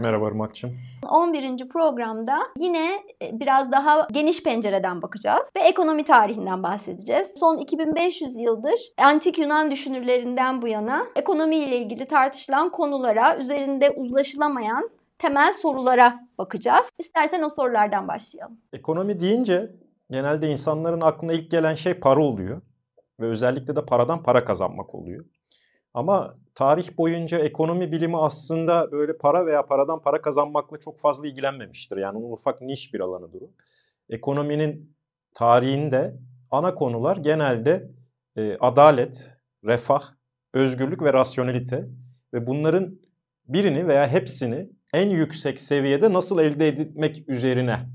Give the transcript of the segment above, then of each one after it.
Merhaba Irmak'cığım. 11. programda yine e, biraz daha geniş pencereden bakacağız ve ekonomi tarihinden bahsedeceğiz. Son 2500 yıldır antik Yunan düşünürlerinden bu yana ekonomi ile ilgili tartışılan konulara, üzerinde uzlaşılamayan temel sorulara bakacağız. İstersen o sorulardan başlayalım. Ekonomi deyince genelde insanların aklına ilk gelen şey para oluyor ve özellikle de paradan para kazanmak oluyor. Ama tarih boyunca ekonomi bilimi aslında böyle para veya paradan para kazanmakla çok fazla ilgilenmemiştir. Yani onun ufak niş bir alanıdır o. Ekonominin tarihinde ana konular genelde e, adalet, refah, özgürlük ve rasyonelite ve bunların birini veya hepsini en yüksek seviyede nasıl elde etmek üzerine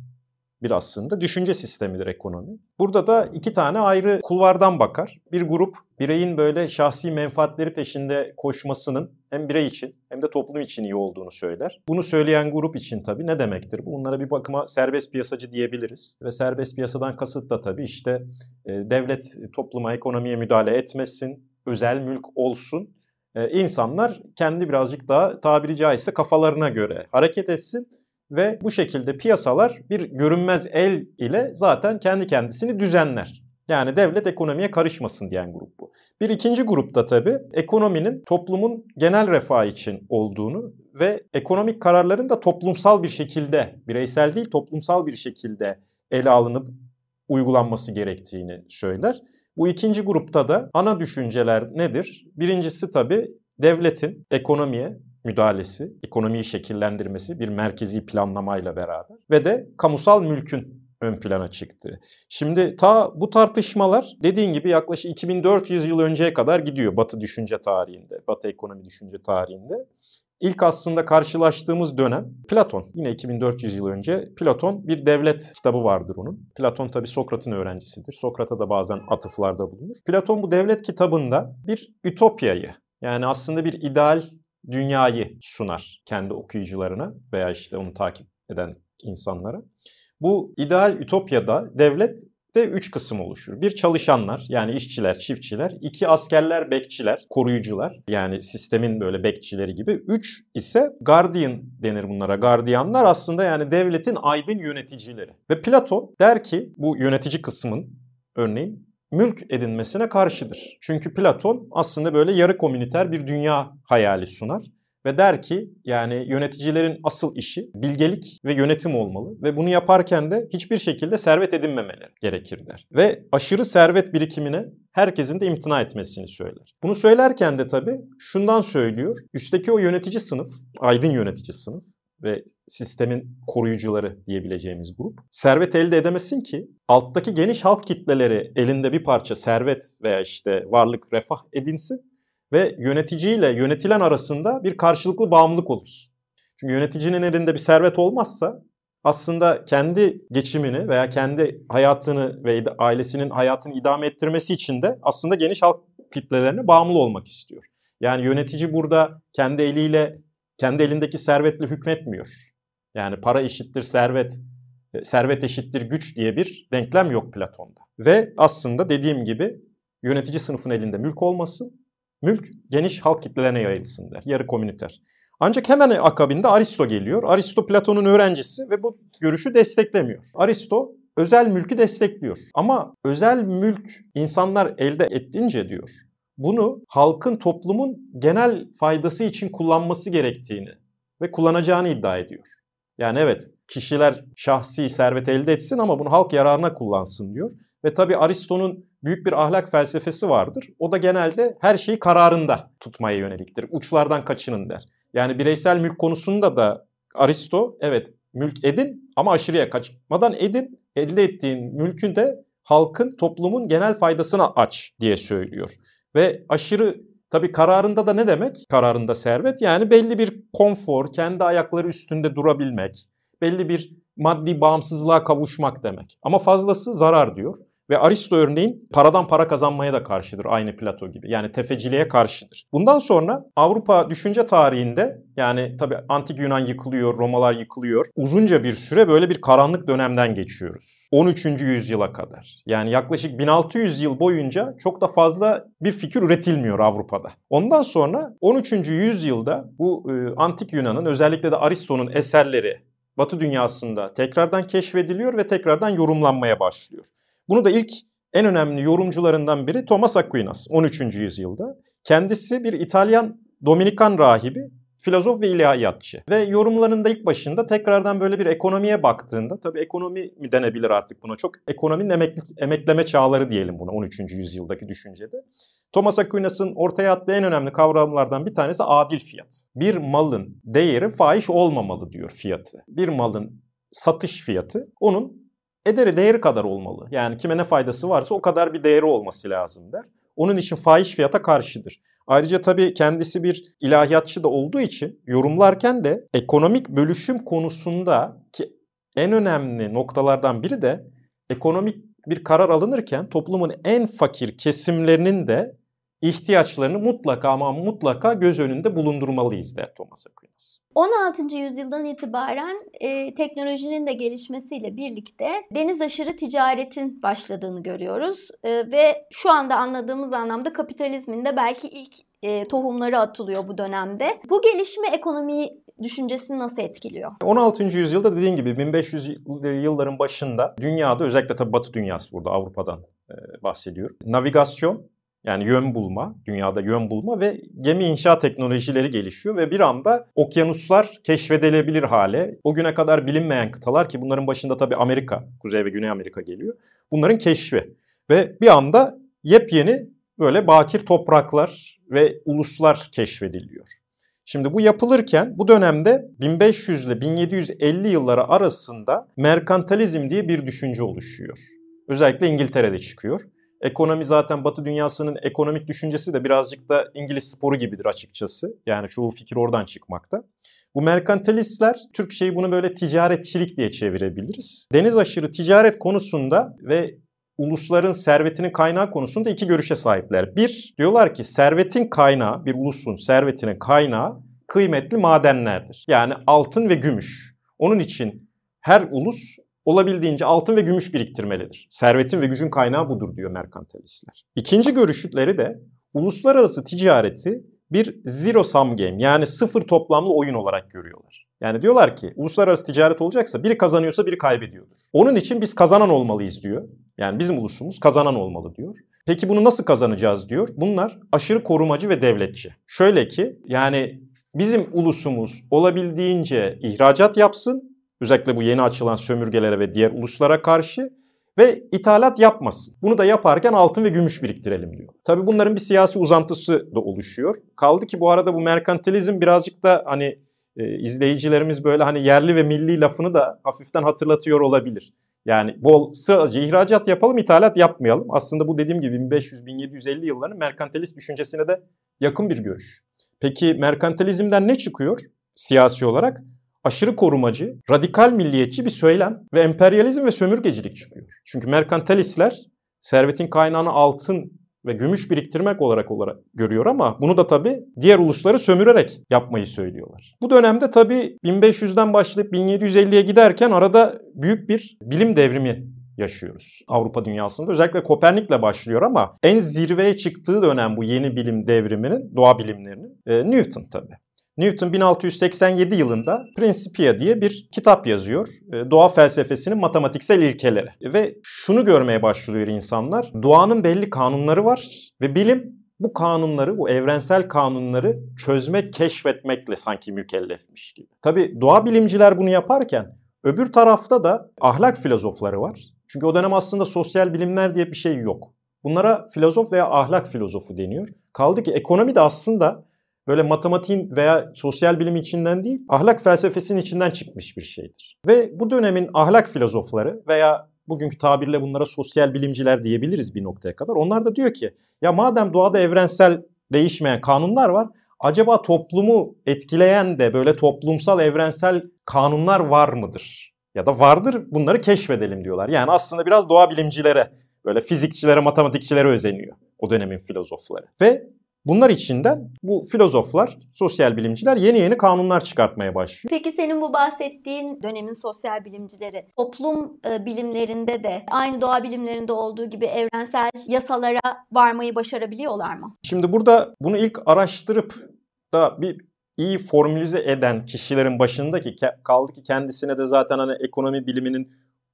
bir aslında düşünce sistemidir ekonomi. Burada da iki tane ayrı kulvardan bakar. Bir grup bireyin böyle şahsi menfaatleri peşinde koşmasının hem birey için hem de toplum için iyi olduğunu söyler. Bunu söyleyen grup için tabii ne demektir? Bunlara bir bakıma serbest piyasacı diyebiliriz. Ve serbest piyasadan kasıt da tabii işte e, devlet topluma, ekonomiye müdahale etmesin, özel mülk olsun. E, insanlar kendi birazcık daha tabiri caizse kafalarına göre hareket etsin ve bu şekilde piyasalar bir görünmez el ile zaten kendi kendisini düzenler. Yani devlet ekonomiye karışmasın diyen grup bu. Bir ikinci grupta tabii ekonominin toplumun genel refah için olduğunu ve ekonomik kararların da toplumsal bir şekilde, bireysel değil toplumsal bir şekilde ele alınıp uygulanması gerektiğini söyler. Bu ikinci grupta da ana düşünceler nedir? Birincisi tabii devletin ekonomiye müdahalesi, ekonomiyi şekillendirmesi bir merkezi planlamayla beraber ve de kamusal mülkün ön plana çıktı. Şimdi ta bu tartışmalar dediğin gibi yaklaşık 2400 yıl önceye kadar gidiyor Batı düşünce tarihinde, Batı ekonomi düşünce tarihinde. İlk aslında karşılaştığımız dönem Platon. Yine 2400 yıl önce Platon bir devlet kitabı vardır onun. Platon tabi Sokrat'ın öğrencisidir. Sokrat'a da bazen atıflarda bulunur. Platon bu devlet kitabında bir ütopyayı yani aslında bir ideal dünyayı sunar kendi okuyucularına veya işte onu takip eden insanlara. Bu ideal ütopyada devlet de üç kısım oluşur. Bir çalışanlar yani işçiler, çiftçiler. iki askerler, bekçiler, koruyucular yani sistemin böyle bekçileri gibi. Üç ise guardian denir bunlara. Gardiyanlar aslında yani devletin aydın yöneticileri. Ve Platon der ki bu yönetici kısmın örneğin mülk edinmesine karşıdır. Çünkü Platon aslında böyle yarı komüniter bir dünya hayali sunar ve der ki yani yöneticilerin asıl işi bilgelik ve yönetim olmalı ve bunu yaparken de hiçbir şekilde servet edinmemeleri gerekir der. Ve aşırı servet birikimine herkesin de imtina etmesini söyler. Bunu söylerken de tabii şundan söylüyor. Üstteki o yönetici sınıf, aydın yönetici sınıf ve sistemin koruyucuları diyebileceğimiz grup servet elde edemesin ki alttaki geniş halk kitleleri elinde bir parça servet veya işte varlık, refah edinsin ve yöneticiyle yönetilen arasında bir karşılıklı bağımlılık olursun. Çünkü yöneticinin elinde bir servet olmazsa aslında kendi geçimini veya kendi hayatını ve ailesinin hayatını idame ettirmesi için de aslında geniş halk kitlelerine bağımlı olmak istiyor. Yani yönetici burada kendi eliyle kendi elindeki servetle hükmetmiyor. Yani para eşittir servet, e, servet eşittir güç diye bir denklem yok Platon'da. Ve aslında dediğim gibi yönetici sınıfın elinde mülk olmasın, mülk geniş halk kitlelerine yayılsın der, yarı komüniter. Ancak hemen akabinde Aristo geliyor. Aristo Platon'un öğrencisi ve bu görüşü desteklemiyor. Aristo özel mülkü destekliyor. Ama özel mülk insanlar elde ettince diyor bunu halkın, toplumun genel faydası için kullanması gerektiğini ve kullanacağını iddia ediyor. Yani evet kişiler şahsi servet elde etsin ama bunu halk yararına kullansın diyor. Ve tabi Aristo'nun büyük bir ahlak felsefesi vardır. O da genelde her şeyi kararında tutmaya yöneliktir. Uçlardan kaçının der. Yani bireysel mülk konusunda da Aristo evet mülk edin ama aşırıya kaçmadan edin. Elde ettiğin mülkün de halkın, toplumun genel faydasına aç diye söylüyor. Ve aşırı tabii kararında da ne demek? Kararında servet yani belli bir konfor, kendi ayakları üstünde durabilmek, belli bir maddi bağımsızlığa kavuşmak demek. Ama fazlası zarar diyor. Ve Aristo örneğin paradan para kazanmaya da karşıdır aynı Plato gibi. Yani tefeciliğe karşıdır. Bundan sonra Avrupa düşünce tarihinde yani tabii antik Yunan yıkılıyor, Romalar yıkılıyor. Uzunca bir süre böyle bir karanlık dönemden geçiyoruz. 13. yüzyıla kadar. Yani yaklaşık 1600 yıl boyunca çok da fazla bir fikir üretilmiyor Avrupa'da. Ondan sonra 13. yüzyılda bu e, antik Yunan'ın özellikle de Aristo'nun eserleri Batı dünyasında tekrardan keşfediliyor ve tekrardan yorumlanmaya başlıyor. Bunu da ilk en önemli yorumcularından biri Thomas Aquinas 13. yüzyılda. Kendisi bir İtalyan Dominikan rahibi, filozof ve ilahiyatçı. Ve yorumlarında ilk başında tekrardan böyle bir ekonomiye baktığında, tabii ekonomi mi denebilir artık buna, çok ekonominin emek, emekleme çağları diyelim buna 13. yüzyıldaki düşüncede. Thomas Aquinas'ın ortaya attığı en önemli kavramlardan bir tanesi adil fiyat. Bir malın değeri fahiş olmamalı diyor fiyatı. Bir malın satış fiyatı onun ederi değeri kadar olmalı. Yani kime ne faydası varsa o kadar bir değeri olması lazım der. Onun için fahiş fiyata karşıdır. Ayrıca tabii kendisi bir ilahiyatçı da olduğu için yorumlarken de ekonomik bölüşüm konusunda ki en önemli noktalardan biri de ekonomik bir karar alınırken toplumun en fakir kesimlerinin de ihtiyaçlarını mutlaka ama mutlaka göz önünde bulundurmalıyız der Thomas Aquinas. 16. yüzyıldan itibaren e, teknolojinin de gelişmesiyle birlikte deniz aşırı ticaretin başladığını görüyoruz e, ve şu anda anladığımız anlamda kapitalizmin de belki ilk e, tohumları atılıyor bu dönemde. Bu gelişme ekonomiyi düşüncesini nasıl etkiliyor? 16. yüzyılda dediğin gibi 1500 yılların başında dünyada özellikle tabii Batı dünyası burada Avrupa'dan e, bahsediyor. Navigasyon yani yön bulma, dünyada yön bulma ve gemi inşa teknolojileri gelişiyor ve bir anda okyanuslar keşfedilebilir hale. O güne kadar bilinmeyen kıtalar ki bunların başında tabii Amerika, Kuzey ve Güney Amerika geliyor. Bunların keşfi ve bir anda yepyeni böyle bakir topraklar ve uluslar keşfediliyor. Şimdi bu yapılırken bu dönemde 1500 ile 1750 yılları arasında merkantalizm diye bir düşünce oluşuyor. Özellikle İngiltere'de çıkıyor. Ekonomi zaten Batı dünyasının ekonomik düşüncesi de birazcık da İngiliz sporu gibidir açıkçası. Yani çoğu fikir oradan çıkmakta. Bu merkantilistler, Türkçeyi bunu böyle ticaretçilik diye çevirebiliriz. Deniz aşırı ticaret konusunda ve ulusların servetinin kaynağı konusunda iki görüşe sahipler. Bir, diyorlar ki servetin kaynağı, bir ulusun servetinin kaynağı kıymetli madenlerdir. Yani altın ve gümüş. Onun için her ulus olabildiğince altın ve gümüş biriktirmelidir. Servetin ve gücün kaynağı budur diyor merkantilistler. İkinci görüşleri de uluslararası ticareti bir zero sum game yani sıfır toplamlı oyun olarak görüyorlar. Yani diyorlar ki uluslararası ticaret olacaksa biri kazanıyorsa biri kaybediyordur. Onun için biz kazanan olmalıyız diyor. Yani bizim ulusumuz kazanan olmalı diyor. Peki bunu nasıl kazanacağız diyor. Bunlar aşırı korumacı ve devletçi. Şöyle ki yani bizim ulusumuz olabildiğince ihracat yapsın Özellikle bu yeni açılan sömürgelere ve diğer uluslara karşı ve ithalat yapmasın. Bunu da yaparken altın ve gümüş biriktirelim diyor. Tabii bunların bir siyasi uzantısı da oluşuyor. Kaldı ki bu arada bu merkantilizm birazcık da hani e, izleyicilerimiz böyle hani yerli ve milli lafını da hafiften hatırlatıyor olabilir. Yani bol sadece ihracat yapalım, ithalat yapmayalım. Aslında bu dediğim gibi 1500-1750 yılların merkantilist düşüncesine de yakın bir görüş. Peki merkantilizmden ne çıkıyor siyasi olarak? Aşırı korumacı, radikal milliyetçi bir söylem ve emperyalizm ve sömürgecilik çıkıyor. Çünkü merkantilistler servetin kaynağını altın ve gümüş biriktirmek olarak olarak görüyor ama bunu da tabii diğer ulusları sömürerek yapmayı söylüyorlar. Bu dönemde tabii 1500'den başlayıp 1750'ye giderken arada büyük bir bilim devrimi yaşıyoruz Avrupa dünyasında. Özellikle Kopernik'le başlıyor ama en zirveye çıktığı dönem bu yeni bilim devriminin, doğa bilimlerinin e, Newton tabii. Newton 1687 yılında Principia diye bir kitap yazıyor. E, doğa felsefesinin matematiksel ilkeleri. Ve şunu görmeye başlıyor insanlar. Doğanın belli kanunları var ve bilim bu kanunları, bu evrensel kanunları çözmek, keşfetmekle sanki mükellefmiş gibi. Tabi doğa bilimciler bunu yaparken öbür tarafta da ahlak filozofları var. Çünkü o dönem aslında sosyal bilimler diye bir şey yok. Bunlara filozof veya ahlak filozofu deniyor. Kaldı ki ekonomi de aslında böyle matematiğin veya sosyal bilim içinden değil, ahlak felsefesinin içinden çıkmış bir şeydir. Ve bu dönemin ahlak filozofları veya bugünkü tabirle bunlara sosyal bilimciler diyebiliriz bir noktaya kadar. Onlar da diyor ki ya madem doğada evrensel değişmeyen kanunlar var, acaba toplumu etkileyen de böyle toplumsal evrensel kanunlar var mıdır? Ya da vardır bunları keşfedelim diyorlar. Yani aslında biraz doğa bilimcilere Böyle fizikçilere, matematikçilere özeniyor o dönemin filozofları. Ve Bunlar içinden bu filozoflar, sosyal bilimciler yeni yeni kanunlar çıkartmaya başlıyor. Peki senin bu bahsettiğin dönemin sosyal bilimcileri toplum e, bilimlerinde de aynı doğa bilimlerinde olduğu gibi evrensel yasalara varmayı başarabiliyorlar mı? Şimdi burada bunu ilk araştırıp da bir iyi formülize eden kişilerin başındaki kaldı ki kendisine de zaten hani ekonomi biliminin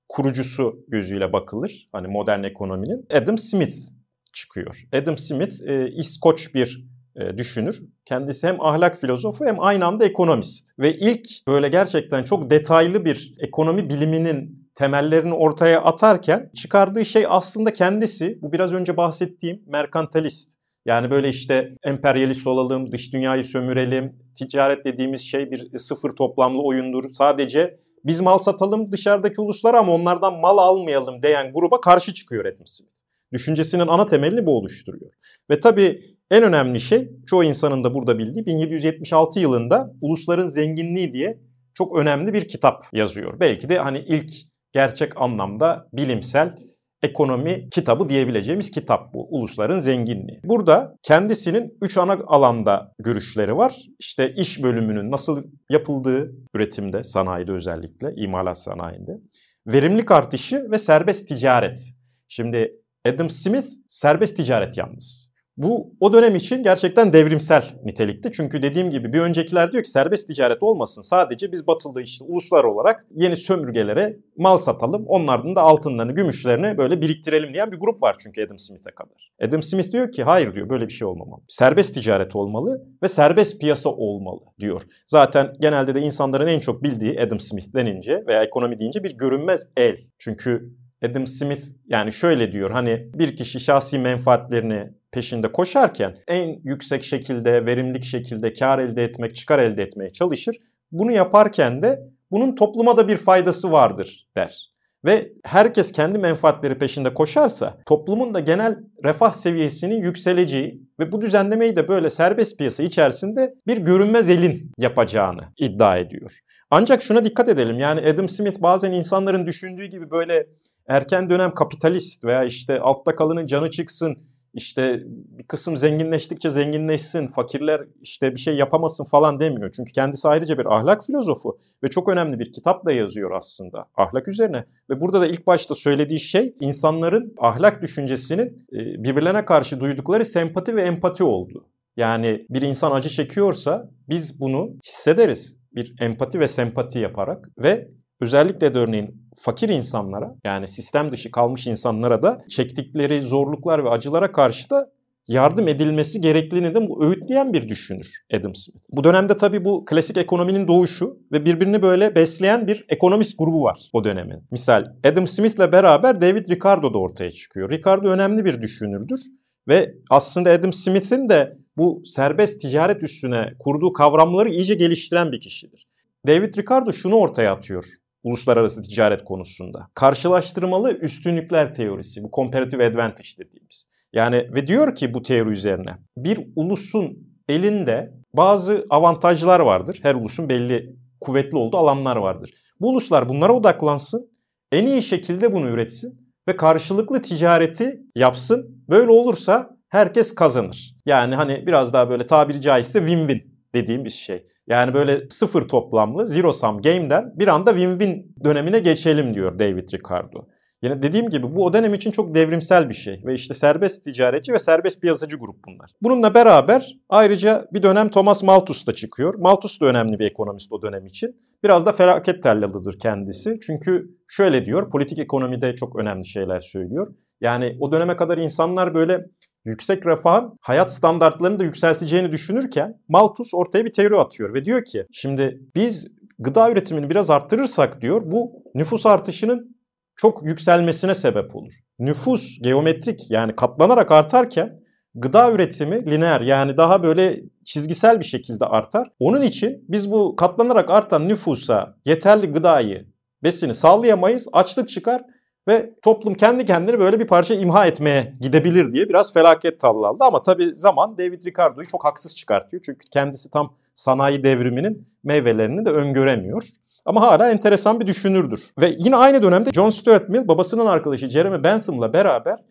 kurucusu gözüyle bakılır. Hani modern ekonominin Adam Smith çıkıyor. Adam Smith e, İskoç bir e, düşünür. Kendisi hem ahlak filozofu hem aynı anda ekonomist. Ve ilk böyle gerçekten çok detaylı bir ekonomi biliminin temellerini ortaya atarken çıkardığı şey aslında kendisi bu biraz önce bahsettiğim merkantalist. Yani böyle işte emperyalist olalım, dış dünyayı sömürelim, ticaret dediğimiz şey bir sıfır toplamlı oyundur. Sadece biz mal satalım dışarıdaki uluslara ama onlardan mal almayalım diyen gruba karşı çıkıyor Adam Smith. Düşüncesinin ana temelini bu oluşturuyor. Ve tabii en önemli şey çoğu insanın da burada bildiği 1776 yılında Ulusların Zenginliği diye çok önemli bir kitap yazıyor. Belki de hani ilk gerçek anlamda bilimsel ekonomi kitabı diyebileceğimiz kitap bu. Ulusların zenginliği. Burada kendisinin üç ana alanda görüşleri var. İşte iş bölümünün nasıl yapıldığı üretimde, sanayide özellikle, imalat sanayinde. Verimlilik artışı ve serbest ticaret. Şimdi Adam Smith serbest ticaret yalnız. Bu o dönem için gerçekten devrimsel nitelikte. Çünkü dediğim gibi bir öncekiler diyor ki serbest ticaret olmasın. Sadece biz batılı işte uluslar olarak yeni sömürgelere mal satalım. Onlardan da altınlarını, gümüşlerini böyle biriktirelim diyen bir grup var çünkü Adam Smith'e kadar. Adam Smith diyor ki hayır diyor böyle bir şey olmamalı. Serbest ticaret olmalı ve serbest piyasa olmalı diyor. Zaten genelde de insanların en çok bildiği Adam Smith denince veya ekonomi deyince bir görünmez el. Çünkü Adam Smith yani şöyle diyor hani bir kişi şahsi menfaatlerini peşinde koşarken en yüksek şekilde, verimlilik şekilde kar elde etmek, çıkar elde etmeye çalışır. Bunu yaparken de bunun topluma da bir faydası vardır der. Ve herkes kendi menfaatleri peşinde koşarsa toplumun da genel refah seviyesinin yükseleceği ve bu düzenlemeyi de böyle serbest piyasa içerisinde bir görünmez elin yapacağını iddia ediyor. Ancak şuna dikkat edelim yani Adam Smith bazen insanların düşündüğü gibi böyle erken dönem kapitalist veya işte altta kalının canı çıksın, işte bir kısım zenginleştikçe zenginleşsin, fakirler işte bir şey yapamasın falan demiyor. Çünkü kendisi ayrıca bir ahlak filozofu ve çok önemli bir kitap da yazıyor aslında ahlak üzerine. Ve burada da ilk başta söylediği şey insanların ahlak düşüncesinin birbirlerine karşı duydukları sempati ve empati oldu. Yani bir insan acı çekiyorsa biz bunu hissederiz. Bir empati ve sempati yaparak ve özellikle de örneğin fakir insanlara yani sistem dışı kalmış insanlara da çektikleri zorluklar ve acılara karşı da yardım edilmesi gerektiğini de öğütleyen bir düşünür Adam Smith. Bu dönemde tabii bu klasik ekonominin doğuşu ve birbirini böyle besleyen bir ekonomist grubu var o dönemin. Misal Adam Smith'le beraber David Ricardo da ortaya çıkıyor. Ricardo önemli bir düşünürdür ve aslında Adam Smith'in de bu serbest ticaret üstüne kurduğu kavramları iyice geliştiren bir kişidir. David Ricardo şunu ortaya atıyor uluslararası ticaret konusunda. Karşılaştırmalı üstünlükler teorisi, bu comparative advantage dediğimiz. Yani ve diyor ki bu teori üzerine bir ulusun elinde bazı avantajlar vardır. Her ulusun belli kuvvetli olduğu alanlar vardır. Bu uluslar bunlara odaklansın, en iyi şekilde bunu üretsin ve karşılıklı ticareti yapsın. Böyle olursa herkes kazanır. Yani hani biraz daha böyle tabiri caizse win-win dediğim bir şey. Yani böyle sıfır toplamlı zero sum game'den bir anda win-win dönemine geçelim diyor David Ricardo. Yine dediğim gibi bu o dönem için çok devrimsel bir şey ve işte serbest ticaretçi ve serbest piyasacı grup bunlar. Bununla beraber ayrıca bir dönem Thomas Malthus da çıkıyor. Malthus da önemli bir ekonomist o dönem için. Biraz da felaket tellalıdır kendisi. Çünkü şöyle diyor, politik ekonomide çok önemli şeyler söylüyor. Yani o döneme kadar insanlar böyle yüksek refahın hayat standartlarını da yükselteceğini düşünürken Malthus ortaya bir teori atıyor ve diyor ki şimdi biz gıda üretimini biraz arttırırsak diyor bu nüfus artışının çok yükselmesine sebep olur. Nüfus geometrik yani katlanarak artarken gıda üretimi lineer yani daha böyle çizgisel bir şekilde artar. Onun için biz bu katlanarak artan nüfusa yeterli gıdayı, besini sağlayamayız. Açlık çıkar ve toplum kendi kendini böyle bir parça imha etmeye gidebilir diye biraz felaket tallaldı. Ama tabii zaman David Ricardo'yu çok haksız çıkartıyor. Çünkü kendisi tam sanayi devriminin meyvelerini de öngöremiyor. Ama hala enteresan bir düşünürdür. Ve yine aynı dönemde John Stuart Mill babasının arkadaşı Jeremy Bentham'la beraber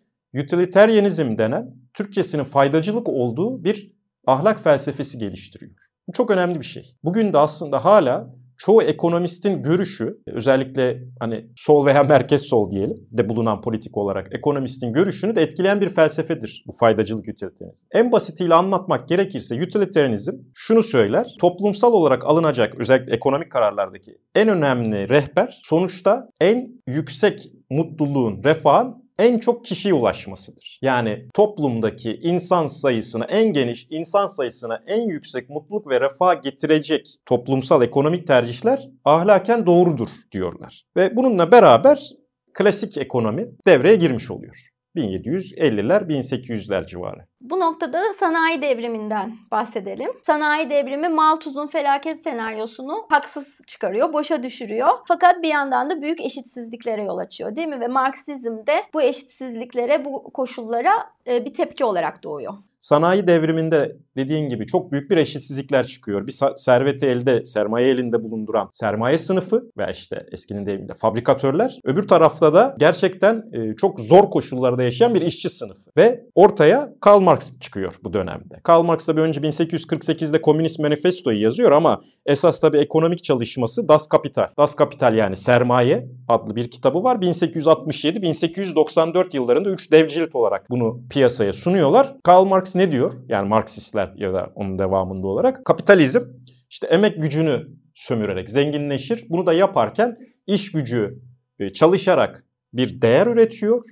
utilitarianizm denen Türkçesinin faydacılık olduğu bir ahlak felsefesi geliştiriyor. Bu çok önemli bir şey. Bugün de aslında hala çoğu ekonomistin görüşü özellikle hani sol veya merkez sol diyelim de bulunan politik olarak ekonomistin görüşünü de etkileyen bir felsefedir bu faydacılık utilitarianizm. En basitiyle anlatmak gerekirse utilitarianizm şunu söyler. Toplumsal olarak alınacak özellikle ekonomik kararlardaki en önemli rehber sonuçta en yüksek mutluluğun, refahın en çok kişiye ulaşmasıdır. Yani toplumdaki insan sayısına en geniş insan sayısına en yüksek mutluluk ve refah getirecek toplumsal ekonomik tercihler ahlaken doğrudur diyorlar. Ve bununla beraber klasik ekonomi devreye girmiş oluyor. 1750'ler 1800'ler civarı. Bu noktada da sanayi devriminden bahsedelim. Sanayi devrimi Malthus'un felaket senaryosunu haksız çıkarıyor, boşa düşürüyor. Fakat bir yandan da büyük eşitsizliklere yol açıyor değil mi? Ve Marksizm de bu eşitsizliklere, bu koşullara e, bir tepki olarak doğuyor. Sanayi devriminde dediğin gibi çok büyük bir eşitsizlikler çıkıyor. Bir serveti elde, sermaye elinde bulunduran sermaye sınıfı ve işte eskinin deyimiyle fabrikatörler. Öbür tarafta da gerçekten e, çok zor koşullarda yaşayan bir işçi sınıfı. Ve ortaya Karl Marx çıkıyor bu dönemde. Karl Marx tabii önce 1848'de Komünist Manifesto'yu yazıyor ama esas tabii ekonomik çalışması Das Kapital. Das Kapital yani sermaye adlı bir kitabı var. 1867-1894 yıllarında 3 dev cilt olarak bunu piyasaya sunuyorlar. Karl Marx ne diyor? Yani Marksistler ya da onun devamında olarak kapitalizm işte emek gücünü sömürerek zenginleşir. Bunu da yaparken iş gücü e, çalışarak bir değer üretiyor.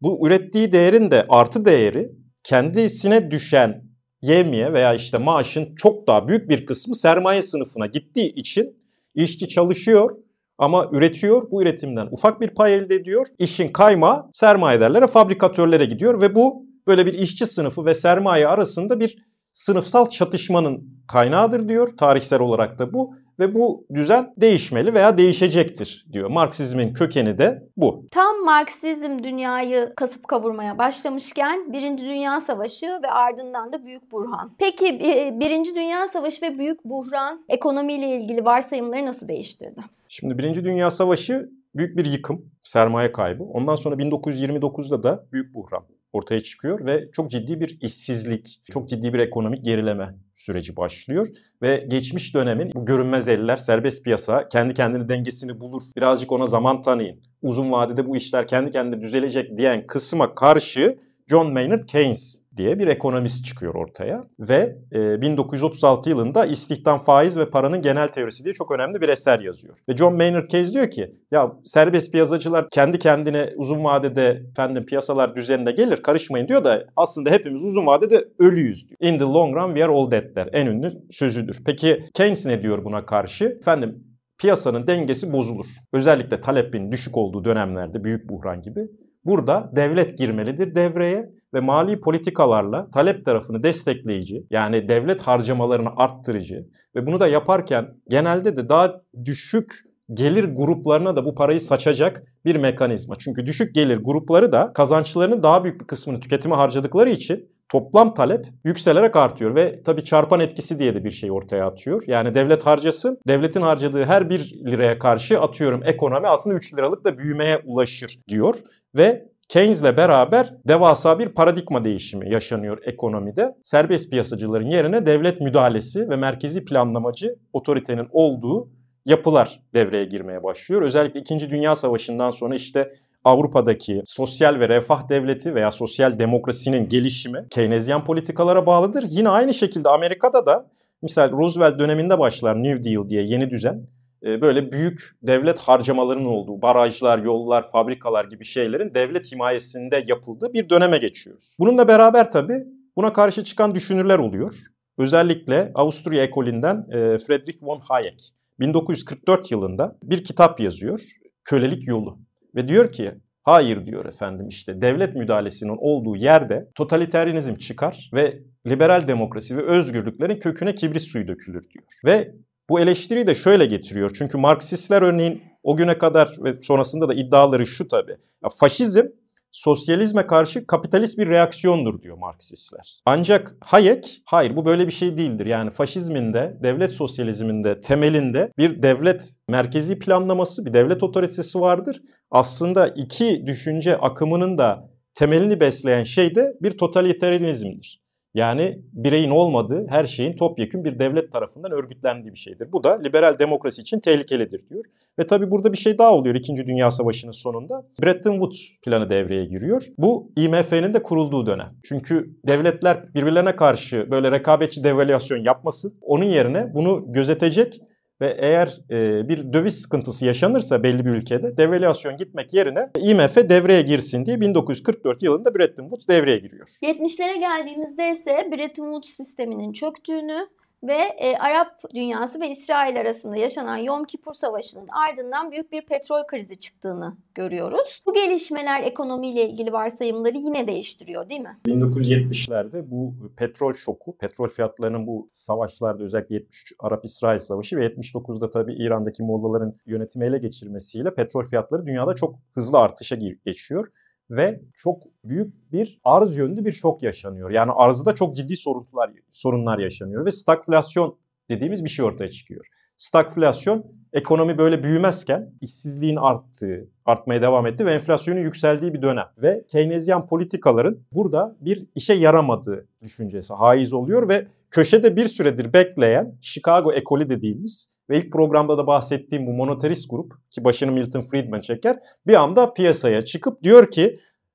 Bu ürettiği değerin de artı değeri kendisine düşen yemiye veya işte maaşın çok daha büyük bir kısmı sermaye sınıfına gittiği için işçi çalışıyor ama üretiyor. Bu üretimden ufak bir pay elde ediyor. İşin kayma sermayedarlara, fabrikatörlere gidiyor ve bu böyle bir işçi sınıfı ve sermaye arasında bir sınıfsal çatışmanın kaynağıdır diyor. Tarihsel olarak da bu ve bu düzen değişmeli veya değişecektir diyor. Marksizmin kökeni de bu. Tam Marksizm dünyayı kasıp kavurmaya başlamışken Birinci Dünya Savaşı ve ardından da Büyük Burhan. Peki Birinci Dünya Savaşı ve Büyük Buhran ekonomiyle ilgili varsayımları nasıl değiştirdi? Şimdi Birinci Dünya Savaşı büyük bir yıkım, sermaye kaybı. Ondan sonra 1929'da da Büyük Buhran ortaya çıkıyor ve çok ciddi bir işsizlik, çok ciddi bir ekonomik gerileme süreci başlıyor ve geçmiş dönemin bu görünmez eller, serbest piyasa kendi kendini dengesini bulur. Birazcık ona zaman tanıyın. Uzun vadede bu işler kendi kendine düzelecek diyen kısma karşı John Maynard Keynes diye bir ekonomist çıkıyor ortaya ve e, 1936 yılında istihdam, faiz ve paranın genel teorisi diye çok önemli bir eser yazıyor. Ve John Maynard Keynes diyor ki ya serbest piyasacılar kendi kendine uzun vadede efendim piyasalar düzenine gelir karışmayın diyor da aslında hepimiz uzun vadede ölüyüz diyor. In the long run we are all dead der. En ünlü sözüdür. Peki Keynes ne diyor buna karşı? Efendim piyasanın dengesi bozulur. Özellikle talepin düşük olduğu dönemlerde büyük buhran gibi. Burada devlet girmelidir devreye ve mali politikalarla talep tarafını destekleyici yani devlet harcamalarını arttırıcı ve bunu da yaparken genelde de daha düşük gelir gruplarına da bu parayı saçacak bir mekanizma. Çünkü düşük gelir grupları da kazançlarının daha büyük bir kısmını tüketime harcadıkları için toplam talep yükselerek artıyor ve tabii çarpan etkisi diye de bir şey ortaya atıyor. Yani devlet harcasın, devletin harcadığı her bir liraya karşı atıyorum ekonomi aslında 3 liralık da büyümeye ulaşır diyor ve Keynes'le beraber devasa bir paradigma değişimi yaşanıyor ekonomide. Serbest piyasacıların yerine devlet müdahalesi ve merkezi planlamacı otoritenin olduğu yapılar devreye girmeye başlıyor. Özellikle 2. Dünya Savaşı'ndan sonra işte Avrupa'daki sosyal ve refah devleti veya sosyal demokrasinin gelişimi Keynesyen politikalara bağlıdır. Yine aynı şekilde Amerika'da da misal Roosevelt döneminde başlar New Deal diye yeni düzen. E, böyle büyük devlet harcamalarının olduğu, barajlar, yollar, fabrikalar gibi şeylerin devlet himayesinde yapıldığı bir döneme geçiyoruz. Bununla beraber tabii buna karşı çıkan düşünürler oluyor. Özellikle Avusturya ekolünden e, Friedrich von Hayek 1944 yılında bir kitap yazıyor. Kölelik yolu. Ve diyor ki hayır diyor efendim işte devlet müdahalesinin olduğu yerde totaliteryanizm çıkar ve liberal demokrasi ve özgürlüklerin köküne kibrit suyu dökülür diyor. Ve bu eleştiriyi de şöyle getiriyor. Çünkü Marksistler örneğin o güne kadar ve sonrasında da iddiaları şu tabii. Ya faşizm sosyalizme karşı kapitalist bir reaksiyondur diyor Marksistler. Ancak Hayek hayır bu böyle bir şey değildir. Yani faşizmin de devlet sosyalizminde temelinde bir devlet merkezi planlaması, bir devlet otoritesi vardır. Aslında iki düşünce akımının da temelini besleyen şey de bir totalitarizmdir. Yani bireyin olmadığı her şeyin topyekün bir devlet tarafından örgütlendiği bir şeydir. Bu da liberal demokrasi için tehlikelidir diyor. Ve tabii burada bir şey daha oluyor İkinci Dünya Savaşı'nın sonunda. Bretton Woods planı devreye giriyor. Bu IMF'nin de kurulduğu dönem. Çünkü devletler birbirlerine karşı böyle rekabetçi devalüasyon yapmasın. Onun yerine bunu gözetecek ve eğer e, bir döviz sıkıntısı yaşanırsa belli bir ülkede devalüasyon gitmek yerine IMF devreye girsin diye 1944 yılında Bretton Woods devreye giriyor. 70'lere geldiğimizde ise Bretton Woods sisteminin çöktüğünü ve e, Arap dünyası ve İsrail arasında yaşanan Yom Kipur Savaşı'nın ardından büyük bir petrol krizi çıktığını görüyoruz. Bu gelişmeler ekonomiyle ilgili varsayımları yine değiştiriyor değil mi? 1970'lerde bu petrol şoku, petrol fiyatlarının bu savaşlarda özellikle 73 Arap-İsrail Savaşı ve 79'da tabii İran'daki Mollaların yönetimi ele geçirmesiyle petrol fiyatları dünyada çok hızlı artışa geçiyor ve çok büyük bir arz yönlü bir şok yaşanıyor. Yani arzda çok ciddi sorunlar sorunlar yaşanıyor ve stagflasyon dediğimiz bir şey ortaya çıkıyor. Stagflasyon ekonomi böyle büyümezken işsizliğin arttığı, artmaya devam etti ve enflasyonun yükseldiği bir dönem. Ve Keynesyen politikaların burada bir işe yaramadığı düşüncesi haiz oluyor ve köşede bir süredir bekleyen Chicago ekolü dediğimiz ve ilk programda da bahsettiğim bu monetarist grup ki başını Milton Friedman çeker bir anda piyasaya çıkıp diyor ki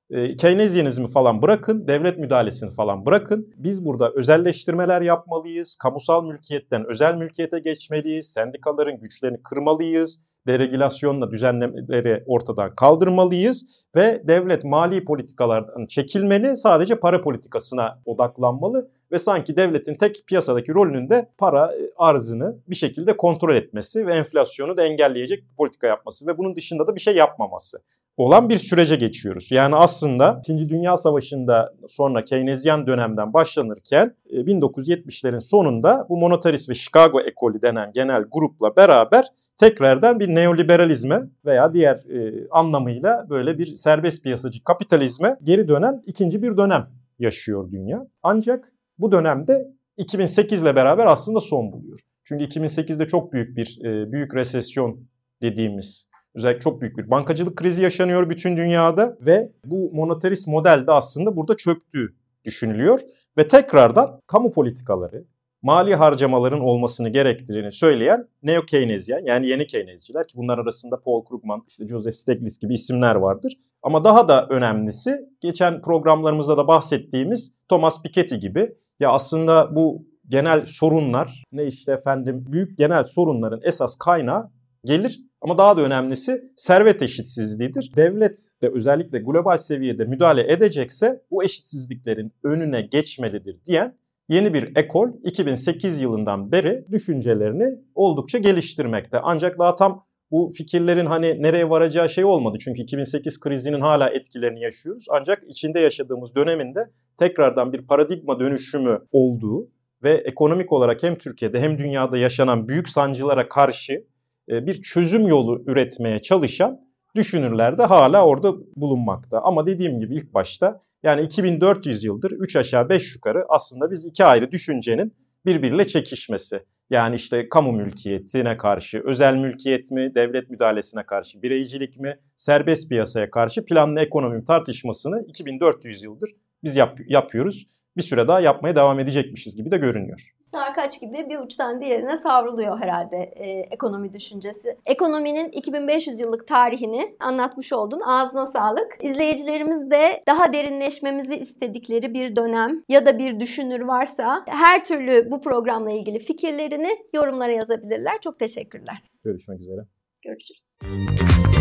e, Keynesyenizmi falan bırakın, devlet müdahalesini falan bırakın. Biz burada özelleştirmeler yapmalıyız, kamusal mülkiyetten özel mülkiyete geçmeliyiz, sendikaların güçlerini kırmalıyız, deregülasyonla düzenlemeleri ortadan kaldırmalıyız ve devlet mali politikalardan çekilmeli, sadece para politikasına odaklanmalı ve sanki devletin tek piyasadaki rolünün de para e, arzını bir şekilde kontrol etmesi ve enflasyonu da engelleyecek bir politika yapması ve bunun dışında da bir şey yapmaması olan bir sürece geçiyoruz. Yani aslında 2. Dünya Savaşı'nda sonra Keynesyen dönemden başlanırken 1970'lerin e, sonunda bu monetarist ve Chicago ekolü denen genel grupla beraber tekrardan bir neoliberalizme veya diğer e, anlamıyla böyle bir serbest piyasacı kapitalizme geri dönen ikinci bir dönem yaşıyor dünya. Ancak bu dönemde 2008 ile beraber aslında son buluyor. Çünkü 2008'de çok büyük bir e, büyük resesyon dediğimiz özellikle çok büyük bir bankacılık krizi yaşanıyor bütün dünyada ve bu monetarist model de aslında burada çöktüğü düşünülüyor ve tekrardan kamu politikaları, mali harcamaların olmasını gerektiğini söyleyen neo Keynesyen yani yeni Keynesciler ki bunlar arasında Paul Krugman, işte Joseph Stiglitz gibi isimler vardır. Ama daha da önemlisi geçen programlarımızda da bahsettiğimiz Thomas Piketty gibi ya aslında bu genel sorunlar ne işte efendim büyük genel sorunların esas kaynağı gelir ama daha da önemlisi servet eşitsizliğidir. Devlet de özellikle global seviyede müdahale edecekse bu eşitsizliklerin önüne geçmelidir diyen yeni bir ekol 2008 yılından beri düşüncelerini oldukça geliştirmekte. Ancak daha tam bu fikirlerin hani nereye varacağı şey olmadı. Çünkü 2008 krizinin hala etkilerini yaşıyoruz. Ancak içinde yaşadığımız döneminde tekrardan bir paradigma dönüşümü olduğu ve ekonomik olarak hem Türkiye'de hem dünyada yaşanan büyük sancılara karşı e, bir çözüm yolu üretmeye çalışan düşünürler de hala orada bulunmakta. Ama dediğim gibi ilk başta yani 2400 yıldır 3 aşağı 5 yukarı aslında biz iki ayrı düşüncenin birbiriyle çekişmesi. Yani işte kamu mülkiyetine karşı, özel mülkiyet mi, devlet müdahalesine karşı, bireycilik mi, serbest piyasaya karşı planlı ekonomi tartışmasını 2400 yıldır biz yap- yapıyoruz. Bir süre daha yapmaya devam edecekmişiz gibi de görünüyor sarkaç gibi bir uçtan diğerine savruluyor herhalde e, ekonomi düşüncesi. Ekonominin 2500 yıllık tarihini anlatmış oldun. Ağzına sağlık. İzleyicilerimiz de daha derinleşmemizi istedikleri bir dönem ya da bir düşünür varsa her türlü bu programla ilgili fikirlerini yorumlara yazabilirler. Çok teşekkürler. Görüşmek üzere. Görüşürüz.